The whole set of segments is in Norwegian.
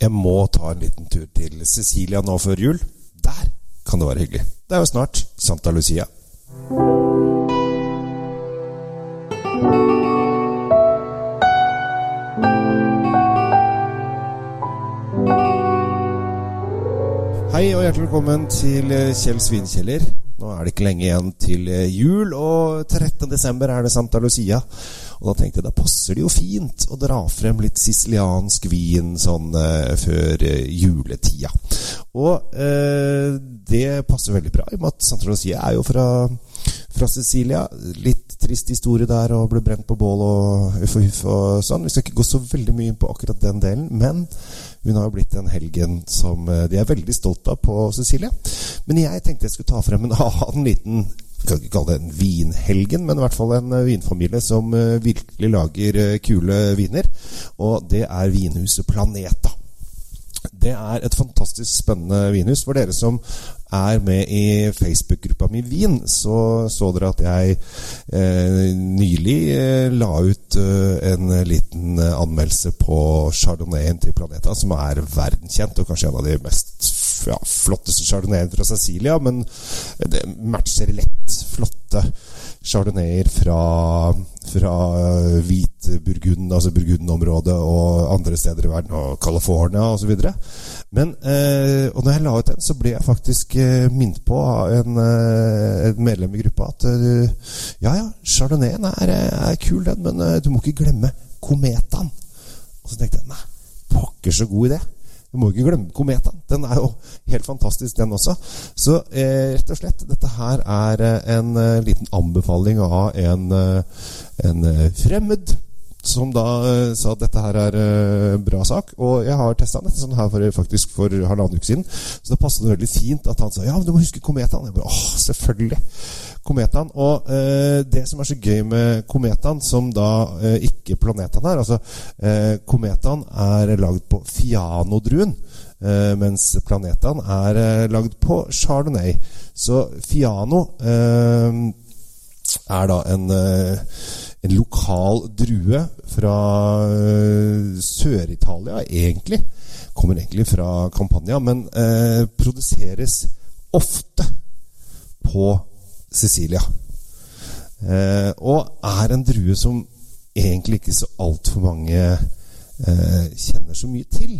Jeg må ta en liten tur til Cecilia nå før jul. Der kan det være hyggelig. Det er jo snart Santa Lucia. Hei og hjertelig velkommen til eh, Kjell Svinkjeller. Nå er det ikke lenge igjen til eh, jul, og 13. desember er det Santa Lucia. Og da tenkte jeg da passer det jo fint å dra frem litt siciliansk vin sånn eh, før eh, juletida. Og eh, det passer veldig bra, i og med at Santa Lucia er jo fra, fra Sicilia. Litt trist historie der, og ble brent på bål og uff og huff og sånn. Vi skal ikke gå så veldig mye inn på akkurat den delen, men hun har jo blitt en helgen som eh, de er veldig stolt av på Sicilia. Men jeg tenkte jeg skulle ta frem en annen liten kan ikke kalle det en vinhelgen, men i hvert fall en eh, vinfamilie som eh, virkelig lager kule viner. Og det er vinhuset Planeta. Det er et fantastisk spennende vinhus. For dere som er med i Facebook-gruppa mi Vin, så så dere at jeg eh, nylig eh, la ut eh, en liten anmeldelse på Chardonnayen til Planeta, som er verdenskjent, og kanskje en av de mest ja, flotteste chardonnayen fra Cecilia, men det matcher lett flotte chardonnayer fra, fra hvit Burgund, altså Burgund-området og andre steder i verden, og California osv. Men eh, og når jeg la ut den, så ble jeg faktisk eh, minnet på av en, eh, et medlem i gruppa at eh, ja, ja, chardonnayen er, er kul, den, men eh, du må ikke glemme kometaen. Og så tenkte jeg nei, pokker så god idé. Du må ikke glemme kometa. Den er jo helt fantastisk, den også. Så eh, rett og slett, dette her er eh, en eh, liten anbefaling av en, eh, en fremmed som da uh, sa at dette her er uh, bra sak. Og jeg har testa dette sånn her for, faktisk for halvannen uke siden. Så da passet det veldig fint at han sa ja, men du må huske kometaen. Jeg bare, åh, selvfølgelig. Kometaen. Og eh, det som er så gøy med kometene, som da ikke planetene er altså kometene er lagd på fianodruen, eh, mens planetene er lagd på Chardonnay. Så Fiano er da en en lokal drue fra uh, Sør-Italia, egentlig. Kommer egentlig fra Campania, men produseres ofte på Sicilia. Eh, og er en drue som egentlig ikke så altfor mange kjenner så mye til.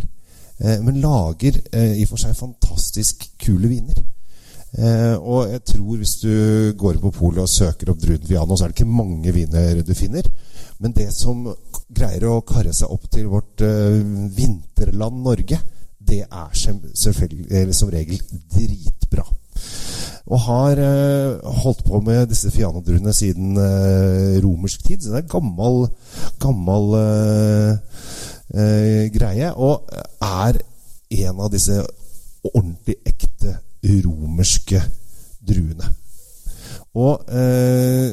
men lager i og for seg fantastisk kule viner. Eh, og jeg tror hvis du går inn på polet og søker opp Druden Viano, så er det ikke mange viner du finner. Men det som greier å karre seg opp til vårt eh, vinterland Norge, det er selvfølgelig som regel dritbra. Og har eh, holdt på med disse Fiano-druene siden eh, romersk tid. Så det er gammel, gammel eh, greie. Og er en av disse ordentlig ekte romerske druene. Og eh,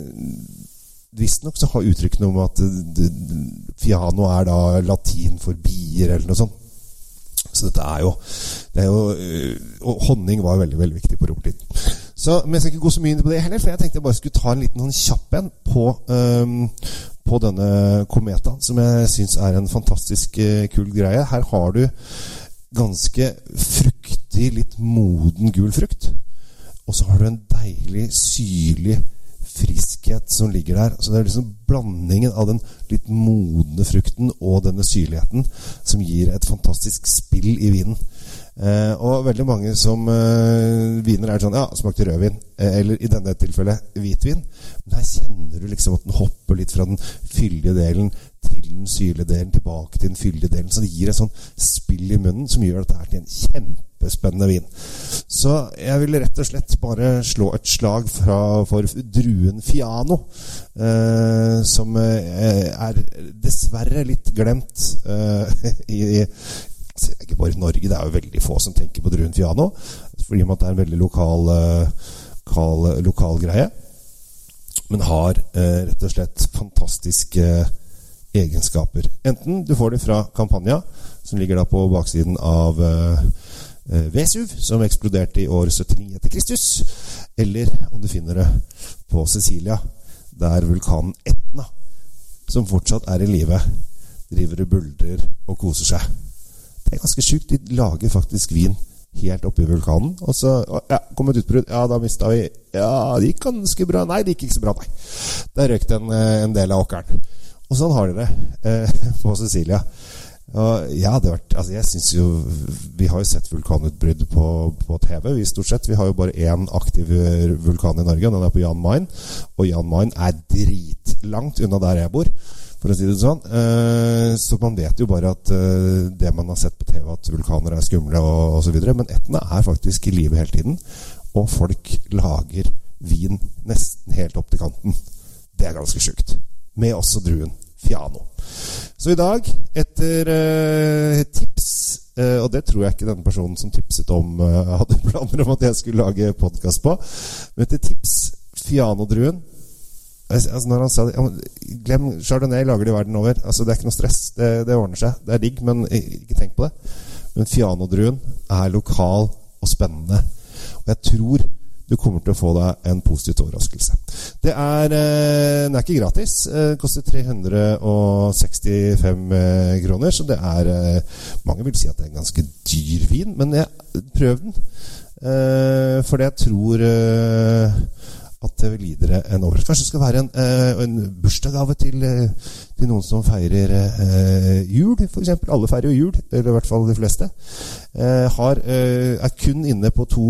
visstnok så har uttrykkene om at Fiano er da latin for bier, eller noe sånt. Så dette er jo, det er jo Og honning var veldig veldig viktig på romertiden. Så, men jeg skal ikke gå så mye inn på det heller, for jeg tenkte jeg bare skulle ta en liten sånn kjapp en på, um, på denne kometa, som jeg syns er en fantastisk uh, kul greie. Her har du ganske fruktig, litt moden gul frukt. Og så har du en deilig, syrlig friskhet som ligger der. Så det er liksom blandingen av den litt modne frukten og denne syrligheten som gir et fantastisk spill i vinen. Eh, og veldig mange som eh, viner er sånn Ja, smakte rødvin. Eh, eller i denne tilfellet hvitvin. Men her kjenner du liksom at den hopper litt fra den fyldige delen til den syrlige delen, tilbake til den fyldige delen. Så det gir et sånn spill i munnen som gjør dette her til en kjempespennende vin. Så jeg vil rett og slett bare slå et slag fra, for druen Fiano. Eh, som eh, er dessverre litt glemt eh, i, i ikke bare i Norge, det er jo veldig få som tenker på druen Fiano. Fordi det er en veldig lokal, lokal, lokal greie. Men har eh, rett og slett fantastiske egenskaper. Enten du får det fra Campania, som ligger da på baksiden av eh, Vesuv, som eksploderte i år 79 etter Kristus, eller om du finner det på Sicilia, der vulkanen Etna, som fortsatt er i live, driver og buldrer og koser seg. Er ganske sjukt. De lager faktisk vin helt oppi vulkanen. Og så ja, kom et utbrudd. Ja, da mista vi Ja, det gikk ganske bra. Nei, det gikk ikke så bra, nei. Der røyk det en, en del av åkeren. Og sånn har de det eh, på Sicilia. Og ja, det har vært, altså jeg synes jo Vi har jo sett vulkanutbrudd på, på, TV, vi stort sett. Vi har jo bare én aktiv vulkan i Norge, og den er på Jan Mayen. Og Jan Mayen er dritlangt unna der jeg bor, for å si det sånn. Eh, så man vet jo bare at eh, det man har sett på TV, at vulkaner er skumle og osv. Men Etna er faktisk i live hele tiden. Og folk lager vin nesten helt opp til kanten. Det er ganske sjukt. Med også druen Fiano. Så i dag, etter uh, tips Og det tror jeg ikke denne personen som tipset om, uh, hadde planer om at jeg skulle lage podkast på. Men etter tips Fiano-druen altså Når han sa det Glem Chardonnay, lager det verden over. Altså Det er ikke noe stress. Det, det ordner seg. Det er digg, men ikke tenk på det. Men Fiano-druen er lokal og spennende. Og jeg tror du kommer til å få deg en positiv overraskelse. Det er, eh, den er ikke gratis. Det eh, koster 365 eh, kroner, så det er Mange vil si at det er en ganske dyr vin, men jeg, prøv den. For jeg tror at det vil gi dere en overraskelse. Kanskje det skal være en, en bursdagsgave til, til, noen som feirer jul, f.eks. Alle feirer jo jul, eller i hvert fall de fleste. Har, er kun inne på to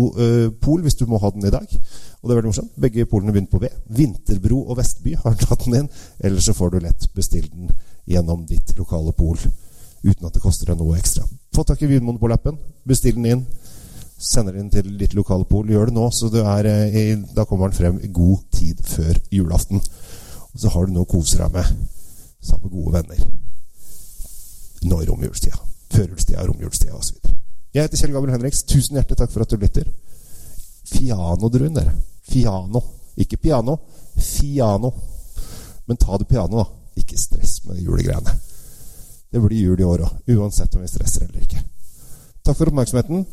pol hvis du må ha den i dag. Og det er veldig morsomt. Begge polene begynner på B. Vinterbro og Vestby har tatt den inn. Eller så får du lett bestilt den gjennom ditt lokale pol uten at det koster deg noe ekstra. Få tak i Vinmonopol-appen, bestill den inn. Sender den til ditt lokale pol. Gjør det nå, så er, eh, da kommer den frem i god tid før julaften. Og så har du noe å kose deg med sammen med gode venner. Nå i romjulstida. Førjulstida, romjulstida osv. Jeg heter Kjell Gabriel Henriks. Tusen hjertelig takk for at du lytter. Fianodruen, dere. Fiano. Ikke piano. Fiano. Men ta det piano, da. Ikke stress med julegreiene. Det blir jul i år òg, uansett om vi stresser eller ikke. Takk for oppmerksomheten.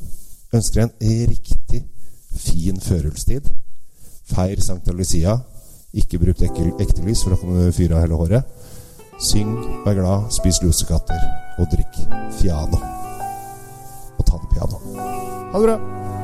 Ønsker en riktig fin førjulstid. Feir Sankta Lucia. Ikke bruk ekte lys, for da kan du fyre av hele håret. Syng, vær glad, spis lusekatter og drikk Fiano. Og ta det piano. Ha det bra.